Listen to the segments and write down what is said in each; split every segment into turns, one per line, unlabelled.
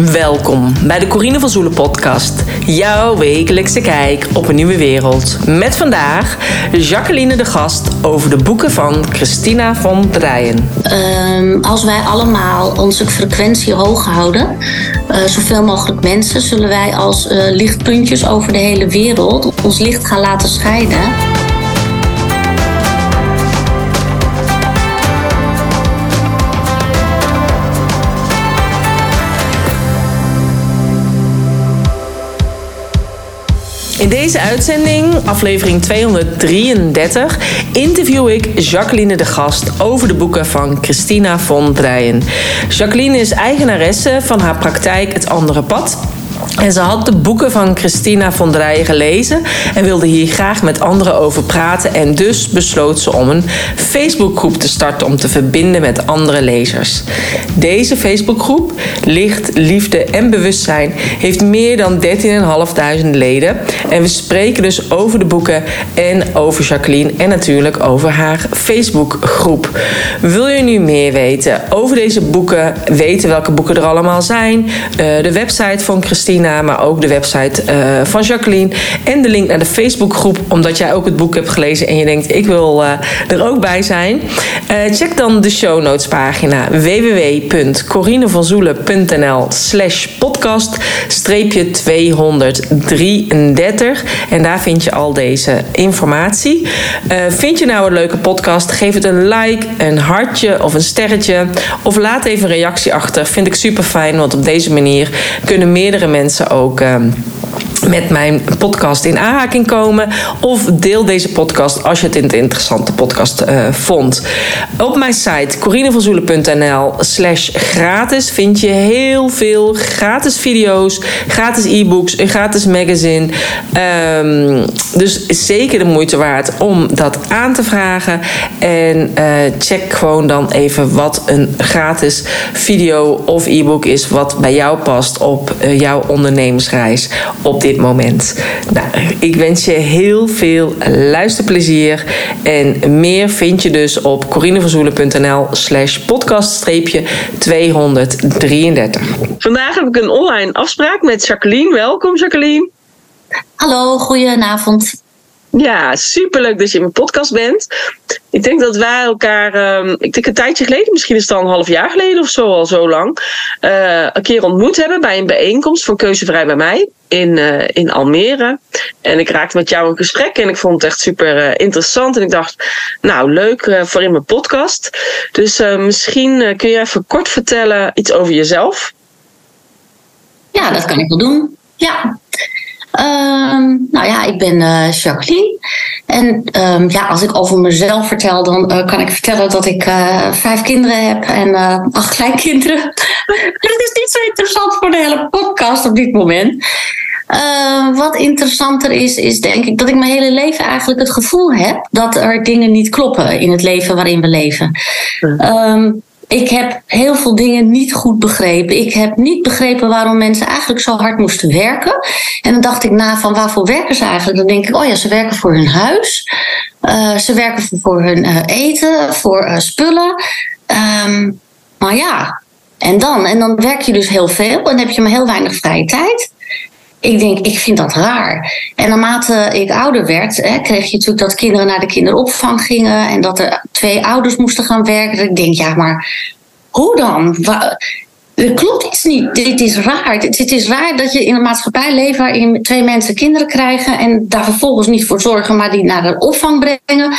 Welkom bij de Corine van Zoelen podcast. Jouw wekelijkse kijk op een nieuwe wereld. Met vandaag Jacqueline de Gast over de boeken van Christina van Drijen.
Um, als wij allemaal onze frequentie hoog houden, uh, zoveel mogelijk mensen, zullen wij als uh, lichtpuntjes over de hele wereld ons licht gaan laten schijnen.
In deze uitzending, aflevering 233, interview ik Jacqueline de Gast over de boeken van Christina von Drijen. Jacqueline is eigenaresse van haar praktijk Het Andere Pad en ze had de boeken van Christina von Drijen gelezen en wilde hier graag met anderen over praten. En dus besloot ze om een Facebookgroep te starten om te verbinden met andere lezers. Deze Facebookgroep, Licht, Liefde en Bewustzijn, heeft meer dan 13.500 leden. En we spreken dus over de boeken en over Jacqueline en natuurlijk over haar Facebookgroep. Wil je nu meer weten over deze boeken, weten welke boeken er allemaal zijn, eh, de website van Christina maar ook de website uh, van Jacqueline en de link naar de Facebookgroep, omdat jij ook het boek hebt gelezen en je denkt ik wil uh, er ook bij zijn. Uh, check dan de show notes pagina www.corinevanzoelen.nl slash podcast streepje 233 en daar vind je al deze informatie. vind je nou een leuke podcast? Geef het een like, een hartje of een sterretje of laat even een reactie achter. Vind ik super fijn, want op deze manier kunnen meerdere mensen ook ehm, met mijn podcast in aanraking komen. Of deel deze podcast als je het een interessante podcast uh, vond. Op mijn site corinevanzoelen.nl slash gratis vind je heel veel gratis video's, gratis e-books, een gratis magazine. Um, dus zeker de moeite waard om dat aan te vragen. En uh, check gewoon dan even wat een gratis video of e-book is wat bij jou past op uh, jouw ondernemersreis op moment. Nou, ik wens je heel veel luisterplezier. En meer vind je dus op corineverzoelen.nl slash podcast 233. Vandaag heb ik een online afspraak met Jacqueline. Welkom Jacqueline.
Hallo, goedenavond.
Ja, superleuk dat je in mijn podcast bent. Ik denk dat wij elkaar, um, ik denk een tijdje geleden, misschien is het al een half jaar geleden of zo, al zo lang, uh, een keer ontmoet hebben bij een bijeenkomst van Keuzevrij bij mij in, uh, in Almere. En ik raakte met jou een gesprek en ik vond het echt super uh, interessant. En ik dacht, nou leuk voor in mijn podcast. Dus misschien kun je even kort vertellen iets over jezelf.
Ja, dat kan ik wel doen. Ja. Uh, nou ja, ik ben Jacqueline. En um, ja, als ik over mezelf vertel, dan kan ik vertellen dat ik vijf kinderen heb en acht kleinkinderen. Dat is niet zo interessant voor de hele podcast op dit moment. wat interessanter is, is denk ik dat ik mijn hele leven eigenlijk het gevoel heb dat er dingen niet kloppen in het leven waarin we leven. Um, ik heb heel veel dingen niet goed begrepen. Ik heb niet begrepen waarom mensen eigenlijk zo hard moesten werken. En dan dacht ik na van waarvoor werken ze eigenlijk? Dan denk ik, oh ja, ze werken voor hun huis. Uh, ze werken voor hun uh, eten, voor spullen. Um, maar ja, en dan? En dan werk je dus heel veel en heb je maar heel weinig vrije tijd ik denk, ik vind dat raar. En naarmate ik ouder werd, hè, kreeg je natuurlijk dat kinderen naar de kinderopvang gingen en dat er twee ouders moesten gaan werken. Ik denk, ja, maar hoe dan? Er klopt iets niet. Dit is raar. Het is raar dat je in een maatschappij leeft waarin twee mensen kinderen krijgen en daar vervolgens niet voor zorgen, maar die naar de opvang brengen.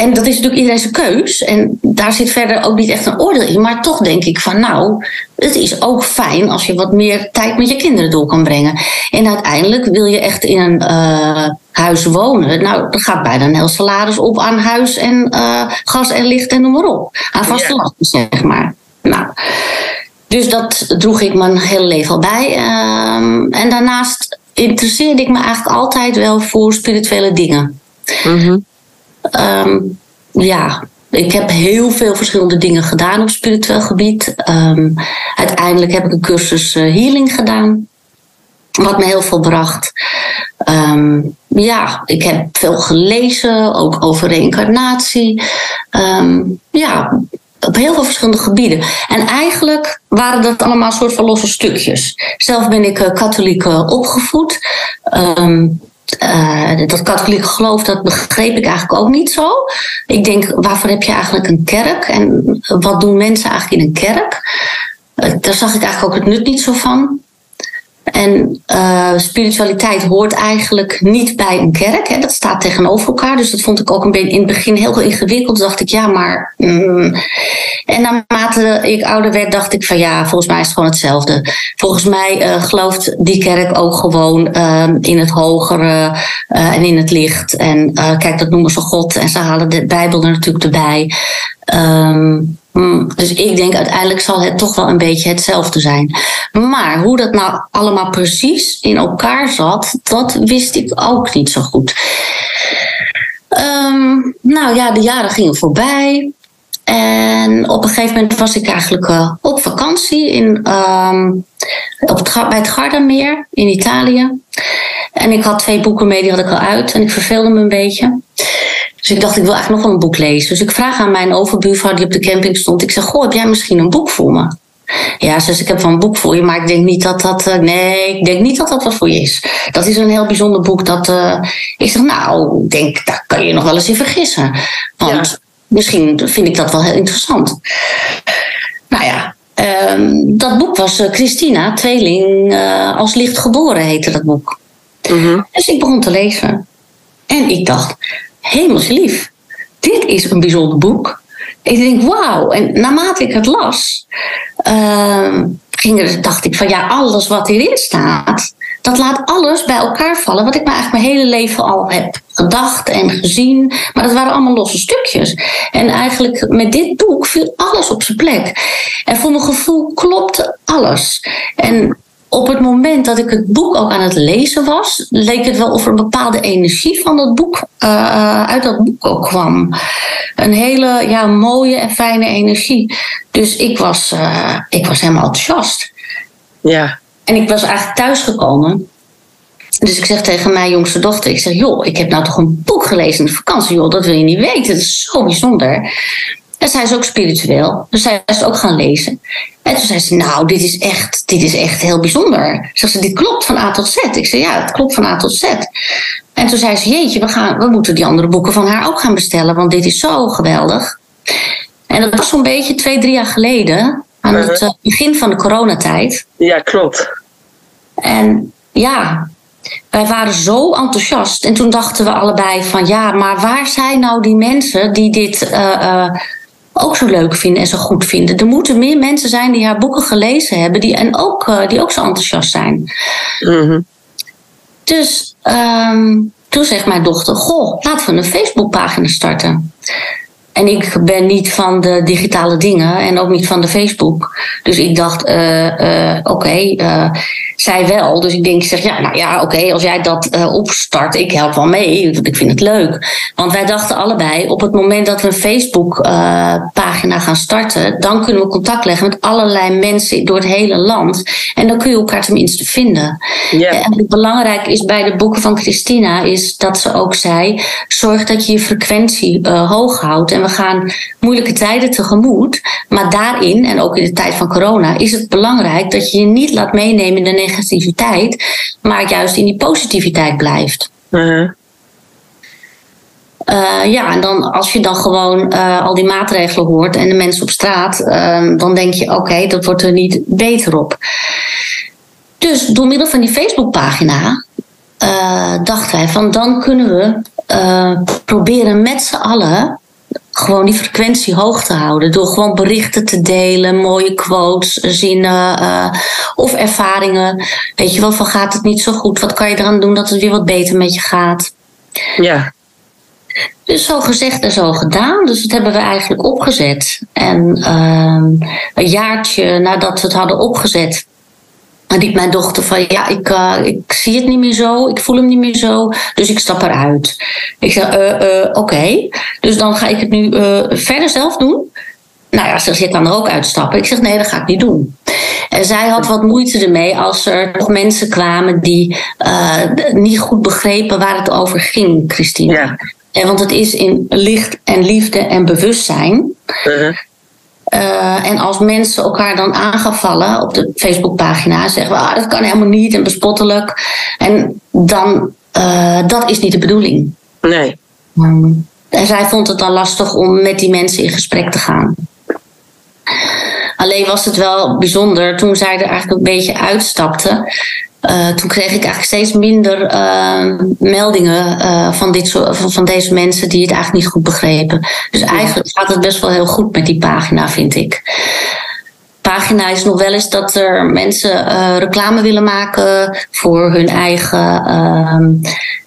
En dat is natuurlijk iedereen zijn keus. En daar zit verder ook niet echt een oordeel in. Maar toch denk ik van nou, het is ook fijn als je wat meer tijd met je kinderen door kan brengen. En uiteindelijk wil je echt in een uh, huis wonen. Nou, dan gaat bijna een heel salaris op aan huis en uh, gas en licht en noem maar op. Aan vaste ja. lasten, zeg maar. Nou. Dus dat droeg ik mijn hele leven al bij. Um, en daarnaast interesseerde ik me eigenlijk altijd wel voor spirituele dingen. Mm -hmm. Um, ja, ik heb heel veel verschillende dingen gedaan op spiritueel gebied. Um, uiteindelijk heb ik een cursus uh, healing gedaan. Wat me heel veel bracht. Um, ja, ik heb veel gelezen, ook over reïncarnatie. ja, op heel veel verschillende gebieden. En eigenlijk waren dat allemaal soort van losse stukjes. Zelf ben ik uh, katholiek uh, opgevoed. Uh, dat katholieke geloof, dat begreep ik eigenlijk ook niet zo. Ik denk, waarvoor heb je eigenlijk een kerk? En wat doen mensen eigenlijk in een kerk? daar zag ik eigenlijk ook het nut niet zo van. En uh, spiritualiteit hoort eigenlijk niet bij een kerk. Hè. Dat staat tegenover elkaar. Dus dat vond ik ook een beetje in het begin heel ingewikkeld. Dacht ik, ja, maar. Mm. En naarmate ik ouder werd, dacht ik van ja, volgens mij is het gewoon hetzelfde. Volgens mij uh, gelooft die kerk ook gewoon uh, in het hogere uh, en in het licht. En kijk, dat noemen ze God. En ze halen de Bijbel er natuurlijk erbij. Um, dus ik denk uiteindelijk zal het toch wel een beetje hetzelfde zijn. Maar hoe dat nou allemaal precies in elkaar zat, dat wist ik ook niet zo goed. Um, nou ja, de jaren gingen voorbij. En op een gegeven moment was ik eigenlijk uh, op vakantie in, um, op het, bij het Gardameer in Italië. En ik had twee boeken mee, die had ik al uit. En ik verveelde me een beetje. Dus ik dacht, ik wil eigenlijk nog wel een boek lezen. Dus ik vraag aan mijn overbuurvrouw die op de camping stond. Ik zeg, goh, heb jij misschien een boek voor me? Ja, dus ik heb wel een boek voor je, maar ik denk niet dat dat. Uh, nee, ik denk niet dat dat wat voor je is. Dat is een heel bijzonder boek. Dat, uh, ik zeg, nou, ik denk, daar kan je nog wel eens in vergissen. Want ja. misschien vind ik dat wel heel interessant. Nou ja, um, dat boek was uh, Christina, tweeling als licht geboren heette dat boek. Mm -hmm. Dus ik begon te lezen. En ik dacht, hemelslief, dit is een bijzonder boek. Ik denk, wauw. En naarmate ik het las, uh, ging er, dacht ik van ja, alles wat hierin staat, dat laat alles bij elkaar vallen. Wat ik me eigenlijk mijn hele leven al heb gedacht en gezien. Maar dat waren allemaal losse stukjes. En eigenlijk met dit boek viel alles op zijn plek. En voor mijn gevoel klopte alles. En op het moment dat ik het boek ook aan het lezen was, leek het wel of er een bepaalde energie van dat boek uh, uit dat boek ook kwam. Een hele ja, mooie en fijne energie. Dus ik was, uh, ik was helemaal enthousiast.
Ja.
En ik was eigenlijk thuisgekomen. Dus ik zeg tegen mijn jongste dochter, ik zeg, joh, ik heb nou toch een boek gelezen in de vakantie, joh, dat wil je niet weten, dat is zo bijzonder. En zij is ook spiritueel, dus zij is het ook gaan lezen. En toen zei ze, nou, dit is echt, dit is echt heel bijzonder. Ze zei, dit klopt van A tot Z. Ik zei, ja, het klopt van A tot Z. En toen zei ze, jeetje, we, gaan, we moeten die andere boeken van haar ook gaan bestellen, want dit is zo geweldig. En dat was zo'n beetje twee, drie jaar geleden, aan het uh-huh. begin van de coronatijd.
Ja, klopt.
En ja, wij waren zo enthousiast. En toen dachten we allebei van ja, maar waar zijn nou die mensen die dit uh, uh, ook zo leuk vinden en zo goed vinden. Er moeten meer mensen zijn die haar boeken gelezen hebben die, en ook, uh, die ook zo enthousiast zijn.
Mm-hmm.
Dus um, toen zegt mijn dochter: Goh, laten we een Facebookpagina starten. En ik ben niet van de digitale dingen en ook niet van de Facebook. Dus ik dacht, uh, uh, oké, okay, uh, zij wel. Dus ik denk, ik zeg, ja, nou ja, oké, okay, als jij dat opstart, ik help wel mee, want ik vind het leuk. Want wij dachten allebei, op het moment dat we een Facebook-pagina gaan starten, dan kunnen we contact leggen met allerlei mensen door het hele land. En dan kun je elkaar tenminste vinden.
Yeah.
En wat belangrijk is bij de boeken van Christina, is dat ze ook zei, zorg dat je je frequentie hoog houdt. En we gaan moeilijke tijden tegemoet. Maar daarin, en ook in de tijd van corona, is het belangrijk dat je je niet laat meenemen in de negativiteit, maar juist in die positiviteit blijft.
Uh-huh.
Uh, ja, en dan als je dan gewoon uh, al die maatregelen hoort en de mensen op straat, uh, dan denk je: oké, okay, dat wordt er niet beter op. Dus door middel van die Facebookpagina dachten wij van dan kunnen we proberen met z'n allen gewoon die frequentie hoog te houden. Door gewoon berichten te delen, mooie quotes, zinnen uh, of ervaringen. Weet je wel, van gaat het niet zo goed? Wat kan je eraan doen dat het weer wat beter met je gaat?
Ja.
Dus zo gezegd en zo gedaan. Dus dat hebben we eigenlijk opgezet. En uh, een jaartje nadat we het hadden opgezet, riep mijn dochter van ja, ik, uh, ik zie het niet meer zo, ik voel hem niet meer zo, dus ik stap eruit. Ik zei, uh, uh, oké, okay. dus dan ga ik het nu verder zelf doen. Nou ja, ze zit dan er ook uitstappen. Ik zeg nee, dat ga ik niet doen. En zij had wat moeite ermee als er nog mensen kwamen die niet goed begrepen waar het over ging, Christina.
Ja.
En want het is in licht en liefde en bewustzijn.
-huh.
En als mensen elkaar dan aan gaan vallen op de Facebookpagina, zeggen we ah, dat kan helemaal niet en bespottelijk. En dan, dat is niet de bedoeling.
Nee.
Um, en zij vond het dan lastig om met die mensen in gesprek te gaan. Alleen was het wel bijzonder toen zij er eigenlijk een beetje uitstapte. Uh, toen kreeg ik eigenlijk steeds minder uh, meldingen uh, van, dit soort, van, van, deze mensen die het eigenlijk niet goed begrepen. Dus eigenlijk gaat het best wel heel goed met die pagina, vind ik. Pagina is nog wel eens dat er mensen reclame willen maken voor hun eigen ehm,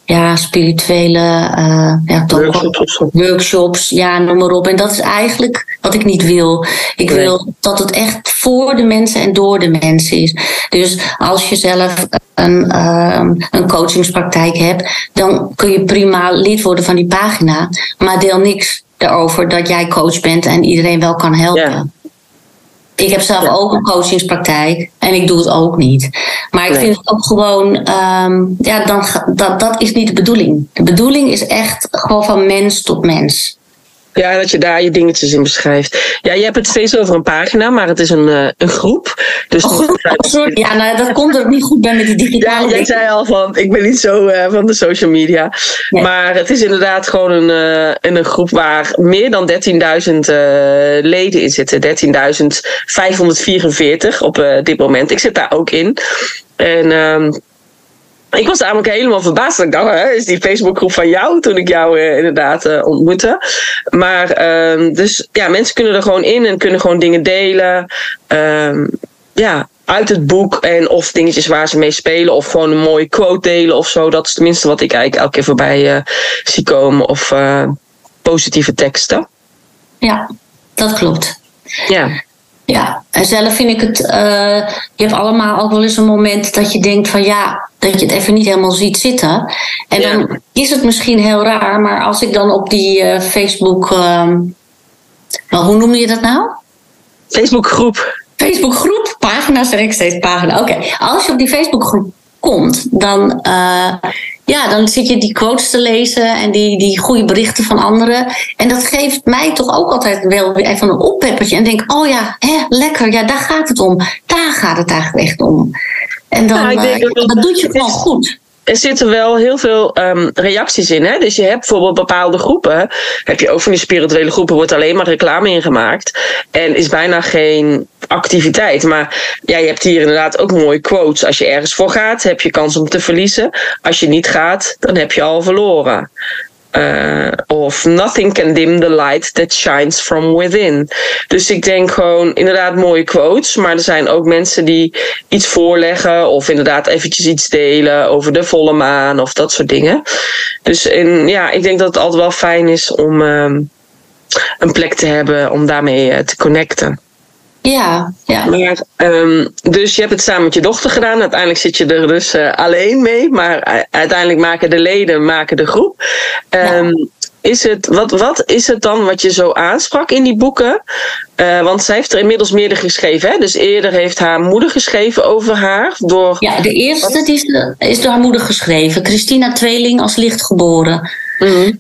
ja, spirituele uh, ja,
workshops,
workshops, ja, noem maar op. En dat is eigenlijk wat ik niet wil. Ik wil dat het echt voor de mensen en door de mensen is. Dus als je zelf een, uh, een coachingspraktijk hebt, dan kun je prima lid worden van die pagina. Maar deel niks erover dat jij coach bent en iedereen wel kan helpen. Ik heb zelf ook een coachingspraktijk en ik doe het ook niet. Maar ik vind het ook gewoon, um, ja, dan, dat, dat is niet de bedoeling. De bedoeling is echt gewoon van mens tot mens.
Ja, dat je daar je dingetjes in beschrijft. Ja, je hebt het steeds over een pagina, maar het is een, uh, een groep. Dus
oh, sorry. Ja, nou, dat komt er niet goed bij met die digitale.
Ja, jij zei al van, ik ben niet zo uh, van de social media. Maar het is inderdaad gewoon een, uh, een groep waar meer dan 13.000 leden in zitten. 13.544 op dit moment. Ik zit daar ook in. En... Ehm, ik was namelijk helemaal verbaasd. Ik dacht, hè, is die Facebookgroep van jou toen ik jou uh, inderdaad uh, ontmoette. Maar uh, dus ja, mensen kunnen er gewoon in en kunnen gewoon dingen delen. Ehm, ja, uit het boek en of dingetjes waar ze mee spelen of gewoon een mooie quote delen of zo. Dat is tenminste wat ik eigenlijk elke keer voorbij uh, zie komen. Of positieve teksten.
Ja, dat klopt.
Ja.
Ja, en zelf vind ik het. Uh, je hebt allemaal ook wel eens een moment dat je denkt van ja, dat je het even niet helemaal ziet zitten. En dan is het misschien heel raar, maar als ik dan op die uh, Facebook. Uh, hoe noem je dat nou?
Facebookgroep.
Facebookgroep, pagina, zeg ik steeds pagina. Oké, als je op die Facebookgroep komt, dan, uh, ja, dan zit je die quotes te lezen en die, die goede berichten van anderen. En dat geeft mij toch ook altijd wel weer even een oppeppertje. En denk, oh ja, hè, lekker, ja, daar gaat het om. Daar gaat het eigenlijk echt om. En dan, nou, dat, dat doet je gewoon goed
er zitten wel heel veel um, reacties in. Hè? Dus je hebt bijvoorbeeld bepaalde groepen. Heb je ook van die spirituele groepen, wordt alleen maar reclame ingemaakt. En is bijna geen activiteit. Maar ja, je hebt hier inderdaad ook mooie quotes. Als je ergens voor gaat, heb je kans om te verliezen. Als je niet gaat, dan heb je al verloren. Uh, of nothing can dim the light that shines from within. Dus ik denk gewoon inderdaad mooie quotes. Maar er zijn ook mensen die iets voorleggen. Of inderdaad eventjes iets delen over de volle maan. Of dat soort dingen. Dus in, ja, ik denk dat het altijd wel fijn is om um, een plek te hebben om daarmee uh, te connecten.
Ja, ja.
Maar, um, dus je hebt het samen met je dochter gedaan. Uiteindelijk zit je er dus uh, alleen mee. Maar uiteindelijk maken de leden maken de groep. Um, ja. Is het, wat, wat is het dan wat je zo aansprak in die boeken? Uh, want zij heeft er inmiddels meerdere geschreven. Hè? Dus eerder heeft haar moeder geschreven over haar. Door...
Ja, de eerste die is, is door haar moeder geschreven. Christina Tweeling als lichtgeboren.
Mm -hmm.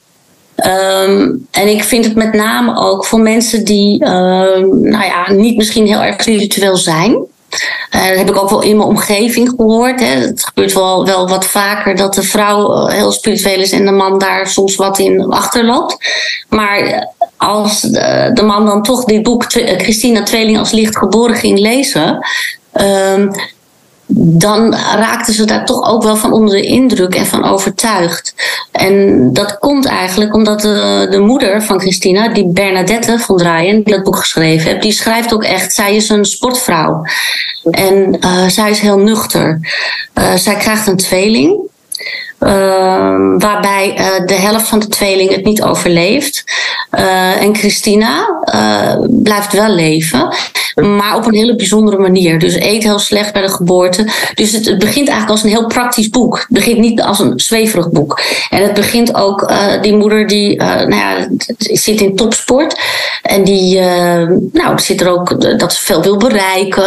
Um, en ik vind het met name ook voor mensen die uh, nou ja, niet misschien heel erg spiritueel zijn. Uh, dat heb ik ook wel in mijn omgeving gehoord. Hè. Het gebeurt wel, wel wat vaker dat de vrouw heel spiritueel is en de man daar soms wat in achterloopt. Maar als de, de man dan toch dit boek Christina Tweeling als licht geboren ging lezen, um, dan raakten ze daar toch ook wel van onder de indruk en van overtuigd. En dat komt eigenlijk omdat de, de moeder van Christina, die Bernadette van Draaien, die dat boek geschreven heeft, die schrijft ook echt, zij is een sportvrouw. En uh, zij is heel nuchter. Uh, zij krijgt een tweeling. Uh, waarbij uh, de helft van de tweeling het niet overleeft. Uh, en Christina blijft wel leven, maar op een hele bijzondere manier. Dus eet heel slecht bij de geboorte. Dus het, begint eigenlijk als een heel praktisch boek. Het begint niet als een zweverig boek. En het begint ook, die moeder die nou ja, zit in topsport. En die nou, zit er ook dat ze veel wil bereiken.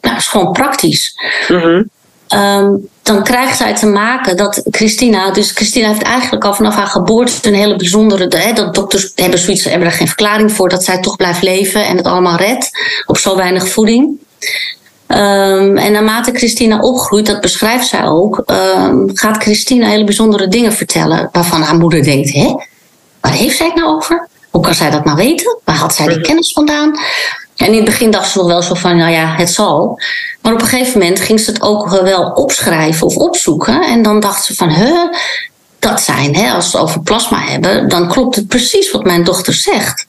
nou, is gewoon praktisch.
Mm.
Ehm, dan krijgt zij te maken dat Christina, dus Christina heeft eigenlijk al vanaf haar geboorte een hele bijzondere, hè, dat dokters hebben zoiets, hebben er geen verklaring voor dat zij toch blijft leven en het allemaal redt op zo weinig voeding. Um, en naarmate Christina opgroeit, dat beschrijft zij ook, um, gaat Christina hele bijzondere dingen vertellen. Waarvan haar moeder denkt: hè, waar heeft zij het nou over? Hoe kan zij dat nou weten? Waar had zij die mhm. kennis vandaan? En in het begin dacht ze nog wel zo van: nou ja, het zal. Maar op een gegeven moment ging ze het ook wel opschrijven of opzoeken. En dan dacht ze van: huh, dat zijn, hè, als we het over plasma hebben, dan klopt het precies wat mijn dochter zegt.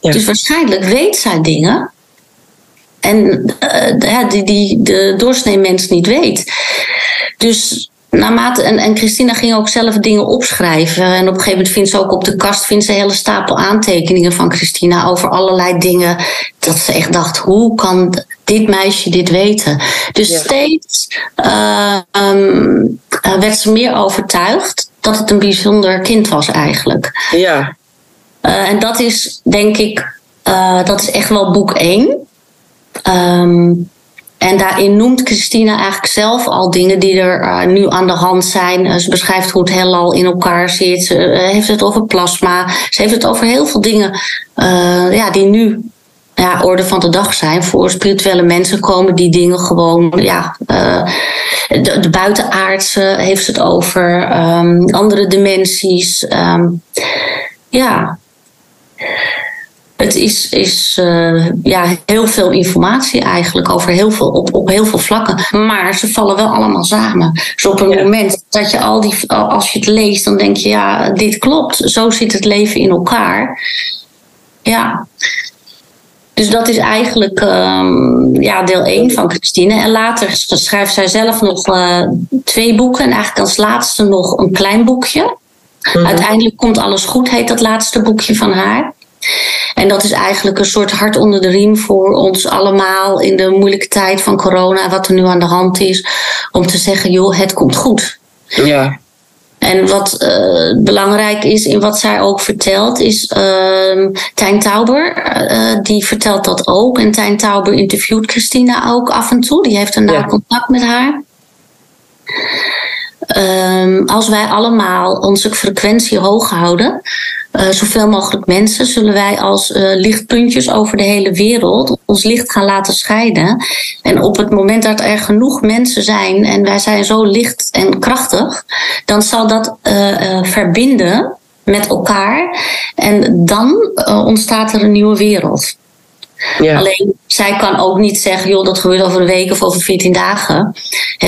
Dus waarschijnlijk weet zij dingen en uh, die, die de doorsnee mens niet weet. Dus naarmate, en, en Christina ging ook zelf dingen opschrijven. En op een gegeven moment vindt ze ook op de kast vindt ze een hele stapel aantekeningen van Christina over allerlei dingen. Dat ze echt dacht, hoe kan dit meisje dit weten? Dus steeds uh, um, werd ze meer overtuigd dat het een bijzonder kind was eigenlijk.
Ja.
Uh, en dat is denk ik, uh, dat is echt wel boek één. Um, en daarin noemt Christina eigenlijk zelf al dingen die er uh, nu aan de hand zijn. Uh, ze beschrijft hoe het heelal in elkaar zit. Ze uh, heeft het over plasma. Ze heeft het over heel veel dingen ja, die nu ja, orde van de dag zijn. Voor spirituele mensen komen die dingen gewoon. Ja, de, buitenaardse heeft het over. Um, andere dimensies. Um, ja het is, is uh, ja, heel veel informatie eigenlijk over heel veel, op, op heel veel vlakken. Maar ze vallen wel allemaal samen. Dus op een moment dat je al die, als je het leest, dan denk je, ja, dit klopt. Zo zit het leven in elkaar. Ja. Dus dat is eigenlijk um, ja, deel 1 van Christine. En later schrijft zij zelf nog uh, twee boeken. En eigenlijk als laatste nog een klein boekje. Mhm. Uiteindelijk komt alles goed, heet dat laatste boekje van haar. En dat is eigenlijk een soort hart onder de riem voor ons allemaal in de moeilijke tijd van corona, wat er nu aan de hand is, om te zeggen, joh, het komt goed.
Ja.
En wat uh, belangrijk is in wat zij ook vertelt, is uh, Tijn Tauber. Uh, die vertelt dat ook. En Tijn Tauber interviewt Christina ook af en toe. Die heeft een ja. contact met haar. Um, als wij allemaal onze frequentie hoog houden, uh, zoveel mogelijk mensen, zullen wij als uh, lichtpuntjes over de hele wereld ons licht gaan laten scheiden. En op het moment dat er genoeg mensen zijn en wij zijn zo licht en krachtig, dan zal dat uh, verbinden met elkaar. En dan ontstaat er een nieuwe wereld. Ja. Alleen zij kan ook niet zeggen, joh, dat gebeurt over een week of over 14 dagen.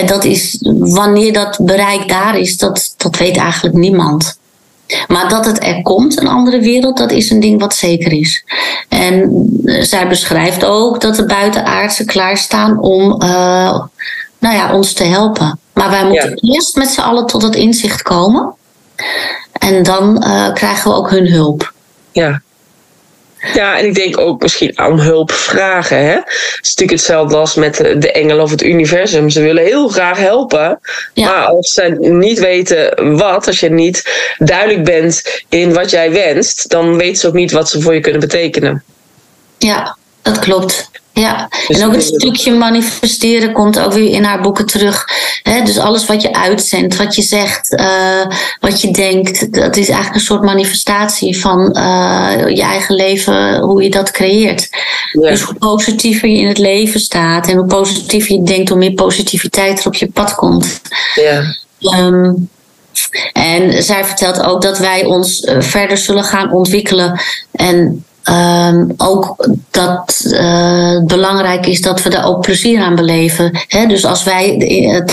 dat is, wanneer dat bereik daar is, dat, dat weet eigenlijk niemand. Maar dat het er komt, een andere wereld, dat is een ding wat zeker is. En eh, zij beschrijft ook dat de buitenaardse klaarstaan om uh, nou ja, ons te helpen. Maar wij moeten eerst met z'n allen tot het inzicht komen. En dan uh, krijgen we ook hun hulp.
Ja, ja, en ik denk ook misschien aan hulp vragen. Hè? Het is natuurlijk hetzelfde als met de engelen of het universum. Ze willen heel graag helpen. Maar als ze niet weten wat, als je niet duidelijk bent in wat jij wenst, dan weten ze ook niet wat ze voor je kunnen betekenen.
Ja, dat klopt. Ja, en ook het stukje manifesteren komt ook weer in haar boeken terug. dus alles wat je uitzendt, wat je zegt, uh, wat je denkt, dat is eigenlijk een soort manifestatie van uh, je eigen leven, hoe je dat creëert. Ja. Dus hoe positiever je in het leven staat en hoe positiever je denkt, hoe meer positiviteit er op je pad komt.
Ja.
Um, en zij vertelt ook dat wij ons uh, verder zullen gaan ontwikkelen. En Um, ook dat uh, belangrijk is dat we daar ook plezier aan beleven. Dus als wij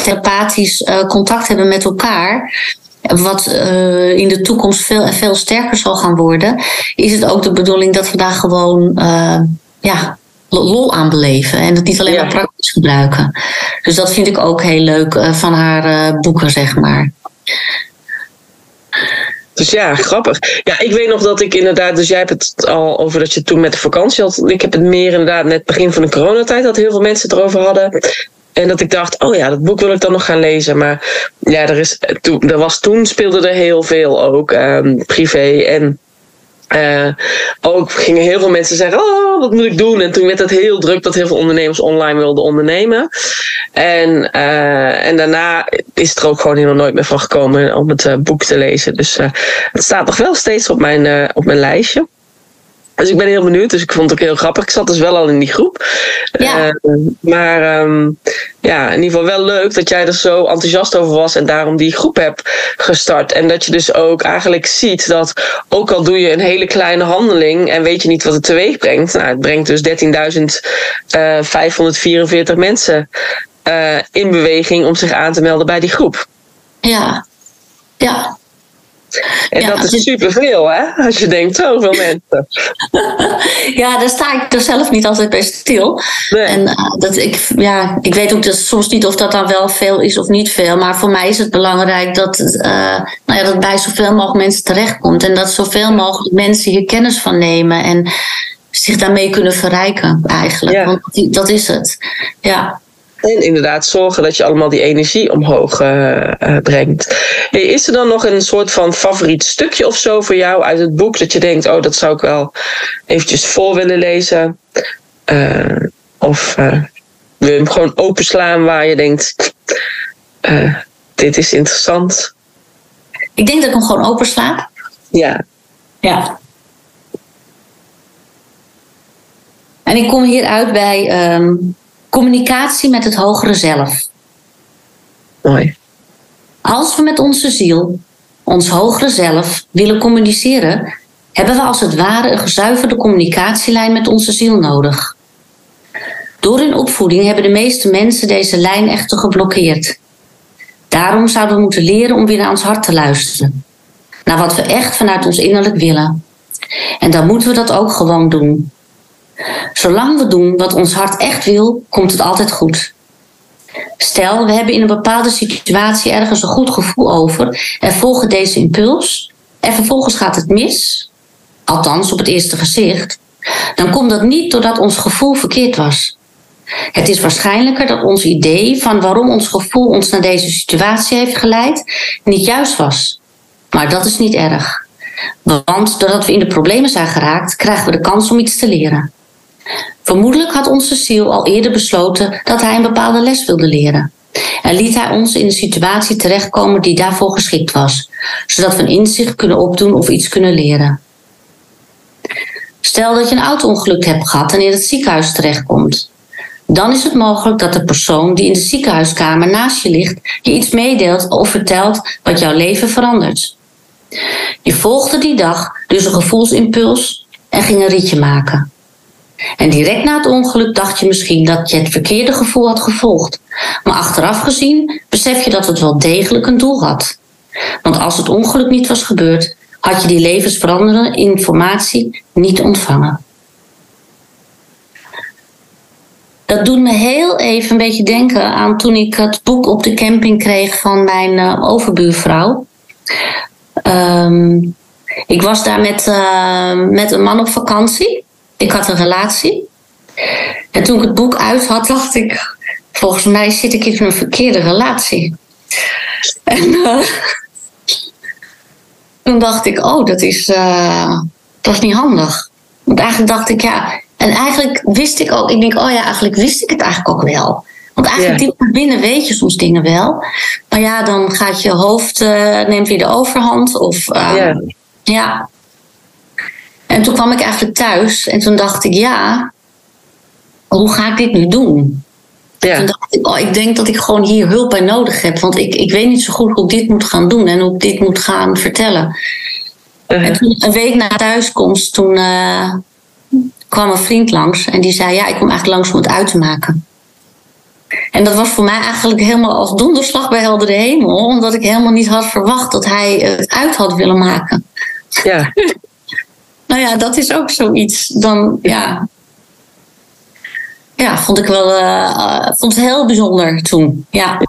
telepathisch uh, contact hebben met elkaar, wat in de toekomst veel en veel sterker zal gaan worden, is het ook de bedoeling dat we daar gewoon ja, lol aan beleven en het niet alleen maar praktisch gebruiken. Dus dat vind ik ook heel leuk van haar boeken, zeg maar.
Dus ja, grappig. Ja, ik weet nog dat ik inderdaad, dus jij hebt het al over dat je toen met de vakantie had. Ik heb het meer inderdaad net begin van de coronatijd, dat heel veel mensen het erover hadden. En dat ik dacht, oh ja, dat boek wil ik dan nog gaan lezen. Maar ja, er, is, toen, er was, toen speelde er heel veel ook, um, privé. En Uh, ook gingen heel veel mensen zeggen: Oh, wat moet ik doen? En toen werd het heel druk dat heel veel ondernemers online wilden ondernemen. En, uh, en daarna is het er ook gewoon helemaal nooit meer van gekomen om het uh, boek te lezen. Dus het staat nog wel steeds op mijn, op mijn lijstje. Dus ik ben heel benieuwd. Dus ik vond het ook heel grappig. Ik zat dus wel al in die groep. Ja. Maar um, ja, in ieder geval wel leuk dat jij er zo enthousiast over was en daarom die groep hebt gestart. En dat je dus ook eigenlijk ziet dat ook al doe je een hele kleine handeling en weet je niet wat het teweeg brengt. Nou, het brengt dus 13.544 mensen uh, in beweging om zich aan te melden bij die groep.
Ja, ja.
En dat is dus- superveel, hè? Als je denkt, zoveel mensen.
ja, daar sta ik er zelf niet altijd bij stil. Nee. En uh, dat ik, ja, ik weet ook dat soms niet of dat dan wel veel is of niet veel. Maar voor mij is het belangrijk dat, uh, nou ja, dat bij zoveel mogelijk mensen terechtkomt. En dat zoveel mogelijk mensen hier kennis van nemen. En zich daarmee kunnen verrijken, eigenlijk. Ja. Want dat is het. Ja.
En inderdaad zorgen dat je allemaal die energie omhoog uh, uh, brengt. Is er dan nog een soort van favoriet stukje of zo voor jou uit het boek dat je denkt, oh, dat zou ik wel eventjes voor willen lezen? Uh, of wil je hem gewoon openslaan waar je denkt, dit is interessant?
Ik denk dat ik hem gewoon opensla.
Ja.
Ja. En ik kom hier uit bij um, Communicatie met het hogere zelf.
Mooi.
Als we met onze ziel, ons hogere zelf, willen communiceren, hebben we als het ware een gezuiverde communicatielijn met onze ziel nodig. Door hun opvoeding hebben de meeste mensen deze lijn echter geblokkeerd. Daarom zouden we moeten leren om weer naar ons hart te luisteren. Naar wat we echt vanuit ons innerlijk willen. En dan moeten we dat ook gewoon doen. Zolang we doen wat ons hart echt wil, komt het altijd goed. Stel, we hebben in een bepaalde situatie ergens een goed gevoel over en volgen deze impuls en vervolgens gaat het mis, althans op het eerste gezicht, dan komt dat niet doordat ons gevoel verkeerd was. Het is waarschijnlijker dat ons idee van waarom ons gevoel ons naar deze situatie heeft geleid niet juist was. Maar dat is niet erg. Want doordat we in de problemen zijn geraakt, krijgen we de kans om iets te leren. Vermoedelijk had onze ziel al eerder besloten dat hij een bepaalde les wilde leren. En liet hij ons in een situatie terechtkomen die daarvoor geschikt was, zodat we een inzicht kunnen opdoen of iets kunnen leren. Stel dat je een auto-ongeluk hebt gehad en in het ziekenhuis terechtkomt. Dan is het mogelijk dat de persoon die in de ziekenhuiskamer naast je ligt je iets meedeelt of vertelt wat jouw leven verandert. Je volgde die dag dus een gevoelsimpuls en ging een ritje maken. En direct na het ongeluk dacht je misschien dat je het verkeerde gevoel had gevolgd. Maar achteraf gezien besef je dat het wel degelijk een doel had. Want als het ongeluk niet was gebeurd, had je die levensveranderende informatie niet ontvangen. Dat doet me heel even een beetje denken aan toen ik het boek op de camping kreeg van mijn uh, overbuurvrouw. Um, ik was daar met, uh, met een man op vakantie ik had een relatie. En toen ik het boek uit had, dacht ik, volgens mij zit ik in een verkeerde relatie. En uh, toen dacht ik, oh, dat is, uh, dat is niet handig. Want eigenlijk dacht ik, ja, en eigenlijk wist ik ook, ik denk, oh ja, eigenlijk wist ik het eigenlijk ook wel. Want eigenlijk diep naar binnen weet je soms dingen wel. Maar ja, dan gaat je hoofd, uh, neemt weer de overhand. Of, ja. ja. En toen kwam ik eigenlijk thuis en toen dacht ik, ja, hoe ga ik dit nu doen? Ja. Toen dacht ik, oh, ik denk dat ik gewoon hier hulp bij nodig heb. Want ik, ik weet niet zo goed hoe ik dit moet gaan doen en hoe ik dit moet gaan vertellen. Uh-huh. En toen, een week na thuiskomst, toen uh, kwam een vriend langs en die zei: Ja, ik kom eigenlijk langs om het uit te maken. En dat was voor mij eigenlijk helemaal als donderslag bij heldere hemel, omdat ik helemaal niet had verwacht dat hij het uit had willen maken.
Ja.
nou ja, dat is ook zoiets. Dan, ja. Ja, vond ik wel uh, vond het heel bijzonder toen. Ja.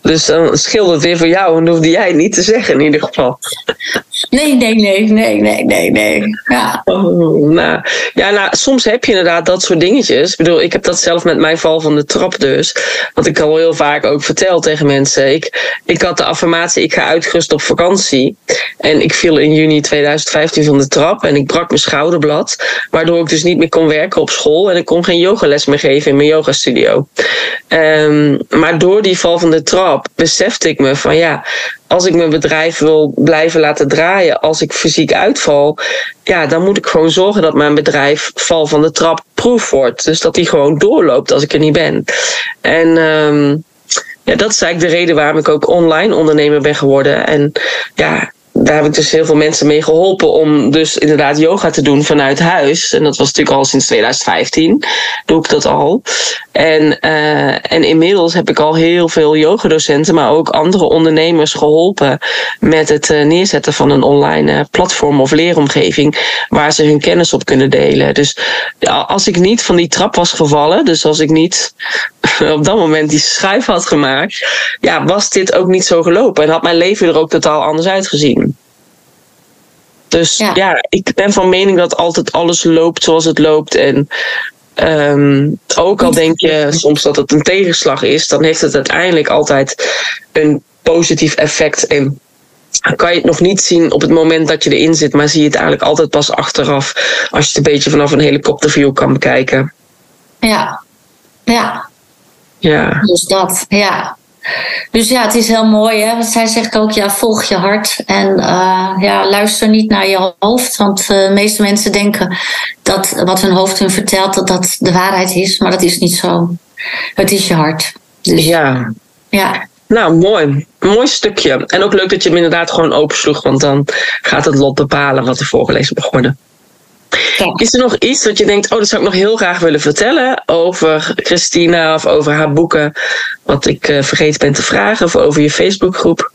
Dus dan scheelde het weer voor jou en hoefde jij het niet te zeggen in ieder geval.
Nee, nee, nee, nee, nee, nee, nee. Ja.
Oh, nou, ja, nou, soms heb je inderdaad dat soort dingetjes. Ik bedoel, ik heb dat zelf met mijn val van de trap dus. Want ik al heel vaak ook vertel tegen mensen. Ik, ik had de affirmatie, ik ga uitgerust op vakantie. En ik viel in juni 2015 van de trap en ik brak mijn schouderblad. Waardoor ik dus niet meer kon werken op school. En ik kon geen yogales meer geven in mijn yogastudio. Um, maar door die val van de trap besefte ik me van ja, als ik mijn bedrijf wil blijven laten draaien, als ik fysiek uitval, ja, dan moet ik gewoon zorgen dat mijn bedrijf val van de trap proef wordt. Dus dat die gewoon doorloopt als ik er niet ben. En um, ja, dat is eigenlijk de reden waarom ik ook online ondernemer ben geworden. En ja, daar heb ik dus heel veel mensen mee geholpen om dus inderdaad yoga te doen vanuit huis. En dat was natuurlijk al sinds 2015, doe ik dat al. En, uh, en inmiddels heb ik al heel veel yogadocenten, maar ook andere ondernemers geholpen met het uh, neerzetten van een online uh, platform of leeromgeving waar ze hun kennis op kunnen delen. Dus als ik niet van die trap was gevallen, dus als ik niet op dat moment die schuif had gemaakt, ja, was dit ook niet zo gelopen en had mijn leven er ook totaal anders uitgezien. Dus ja. ja. ik ben van mening dat altijd alles loopt zoals het loopt. En um, ook al denk je soms dat het een tegenslag is, dan heeft het uiteindelijk altijd een positief effect. En kan je het nog niet zien op het moment dat je erin zit, maar zie je het eigenlijk altijd pas achteraf als je het een beetje vanaf een helikopterview kan bekijken.
Ja, ja.
Ja.
Dus dat, ja. Dus ja, het is heel mooi. Hè? Want zij zegt ook, ja, volg je hart. En uh, ja, luister niet naar je hoofd. Want de meeste mensen denken dat wat hun hoofd hun vertelt, dat dat de waarheid is. Maar dat is niet zo. Het is je hart.
Dus, ja.
Ja.
Nou, mooi. Mooi stukje. En ook leuk dat je hem inderdaad gewoon opensloeg. Want dan gaat het lot bepalen wat er voorgelezen mag worden. Is er nog iets wat je denkt, oh, dat zou ik nog heel graag willen vertellen over Christina of over haar boeken, wat ik uh, vergeten ben te vragen, of over je Facebookgroep?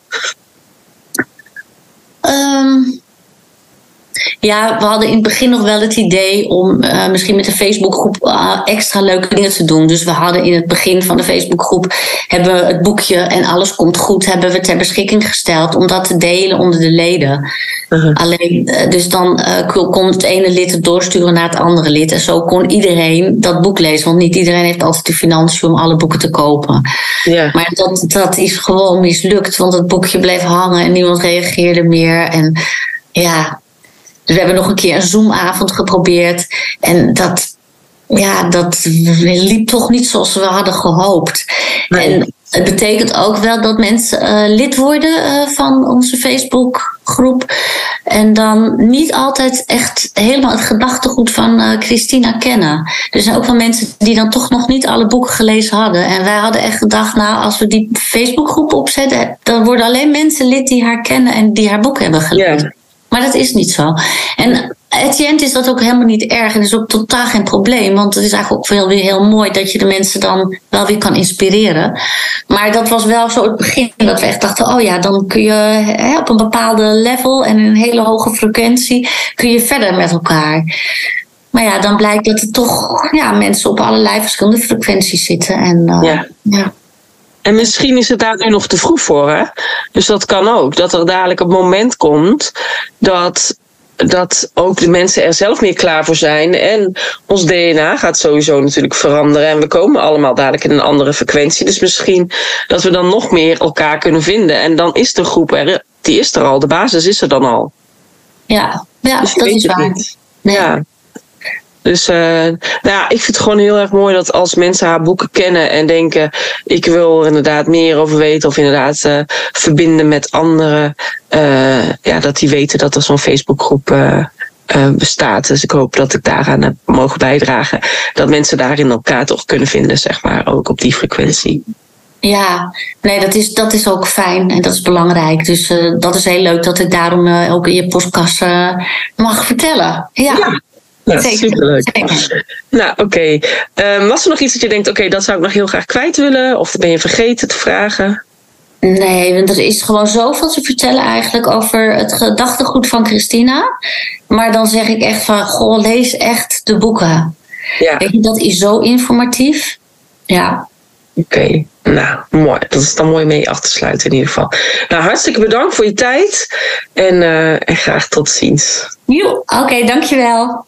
Um, ja, we hadden in het begin nog wel het idee om uh, misschien met de Facebookgroep uh, extra leuke dingen te doen. Dus we hadden in het begin van de Facebookgroep hebben we het boekje en alles komt goed hebben we ter beschikking gesteld om dat te delen onder de leden. Uh-huh. Alleen, uh, dus dan kon het ene lid het doorsturen naar het andere lid. En zo kon iedereen dat boek lezen. Want niet iedereen heeft altijd de financiën om alle boeken te kopen.
Yeah.
Maar dat, dat is gewoon mislukt. Want het boekje bleef hangen en niemand reageerde meer. En ja, dus we hebben nog een keer een Zoomavond geprobeerd. En dat, ja, dat liep toch niet zoals we hadden gehoopt. Nee. En het betekent ook wel dat mensen uh, lid worden uh, van onze Facebookgroep. En dan niet altijd echt helemaal het gedachtegoed van uh, Christina kennen. Er zijn ook wel mensen die dan toch nog niet alle boeken gelezen hadden. En wij hadden echt gedacht, nou, als we die Facebookgroep opzetten, dan worden alleen mensen lid die haar kennen en die haar boek hebben gelezen. Maar dat is niet zo. En Etienne is dat ook helemaal niet erg. En is ook totaal geen probleem. Want het is eigenlijk ook wel weer heel mooi dat je de mensen dan wel weer kan inspireren. Maar dat was wel zo het begin dat we echt dachten: oh ja, dan kun je hè, op een bepaalde level en een hele hoge frequentie kun je verder met elkaar. Maar ja, dan blijkt dat er toch ja, mensen op allerlei verschillende frequenties zitten. En, uh,
ja.
ja.
En misschien is het daar nu nog te vroeg voor, hè? Dus dat kan ook. Dat er dadelijk een moment komt dat, dat ook de mensen er zelf meer klaar voor zijn. En ons DNA gaat sowieso natuurlijk veranderen. En we komen allemaal dadelijk in een andere frequentie. Dus misschien dat we dan nog meer elkaar kunnen vinden. En dan is de groep er, die is er al. De basis is er dan al.
Ja, ja dus dat is waar.
Nee. Ja. Dus uh, nou ja, ik vind het gewoon heel erg mooi dat als mensen haar boeken kennen en denken: ik wil er inderdaad meer over weten, of inderdaad uh, verbinden met anderen, uh, ja, dat die weten dat er zo'n Facebookgroep bestaat. Dus ik hoop dat ik daaraan heb mogen bijdragen. Dat mensen daarin elkaar toch kunnen vinden, zeg maar, ook op die frequentie.
Ja, nee, dat is, dat is ook fijn en dat is belangrijk. Dus uh, dat is heel leuk dat ik daarom uh, ook in je podcast uh, mag vertellen. Ja.
ja. Ja, Zeker. superleuk. Zeker. Nou, oké. Okay. Um, was er nog iets dat je denkt, oké, okay, dat zou ik nog heel graag kwijt willen? Of ben je vergeten te vragen?
Nee, want er is gewoon zoveel te vertellen eigenlijk over het gedachtegoed van Christina. Maar dan zeg ik echt van, goh, lees echt de boeken.
Ja.
Weet je, dat is zo informatief. Ja,
Oké, nou mooi. Dat is dan mooi mee af te sluiten in ieder geval. Nou, hartstikke bedankt voor je tijd en, uh, en graag tot ziens.
Oké, dankjewel.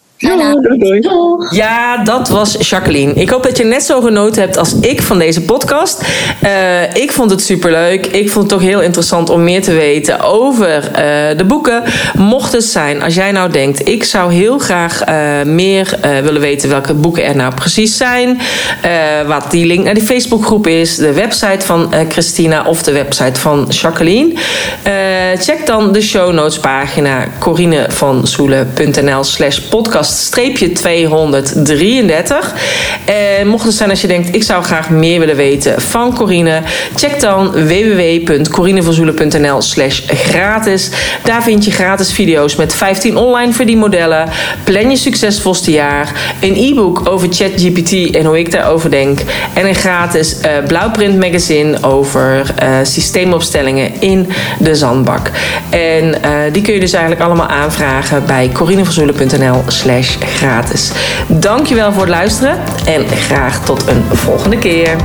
Ja, dat was Jacqueline. Ik hoop dat je net zo genoten hebt als ik van deze podcast. Uh, ik vond het superleuk. Ik vond het toch heel interessant om meer te weten over uh, de boeken. Mocht het zijn, als jij nou denkt... ik zou heel graag uh, meer willen weten welke boeken er nou precies zijn... wat die link naar die Facebookgroep is... de website van Christina of de website van Jacqueline... check dan de show notes pagina corinevansoelen.nl slash podcast 233. En mocht het zijn als je denkt, ik zou graag meer willen weten van Corine, check dan www.corinevanzoelen.nl slash gratis. Daar vind je gratis video's met 15 online verdienmodellen, plan je succesvolste jaar, een e-book over ChatGPT en hoe ik daarover denk en een gratis uh, blauwprint magazine over uh, systeemopstellingen in de zandbak. En uh, die kun je dus eigenlijk allemaal aanvragen bij corinevanzoelen.nl slash gratis. Dankjewel voor het luisteren en graag tot een volgende keer.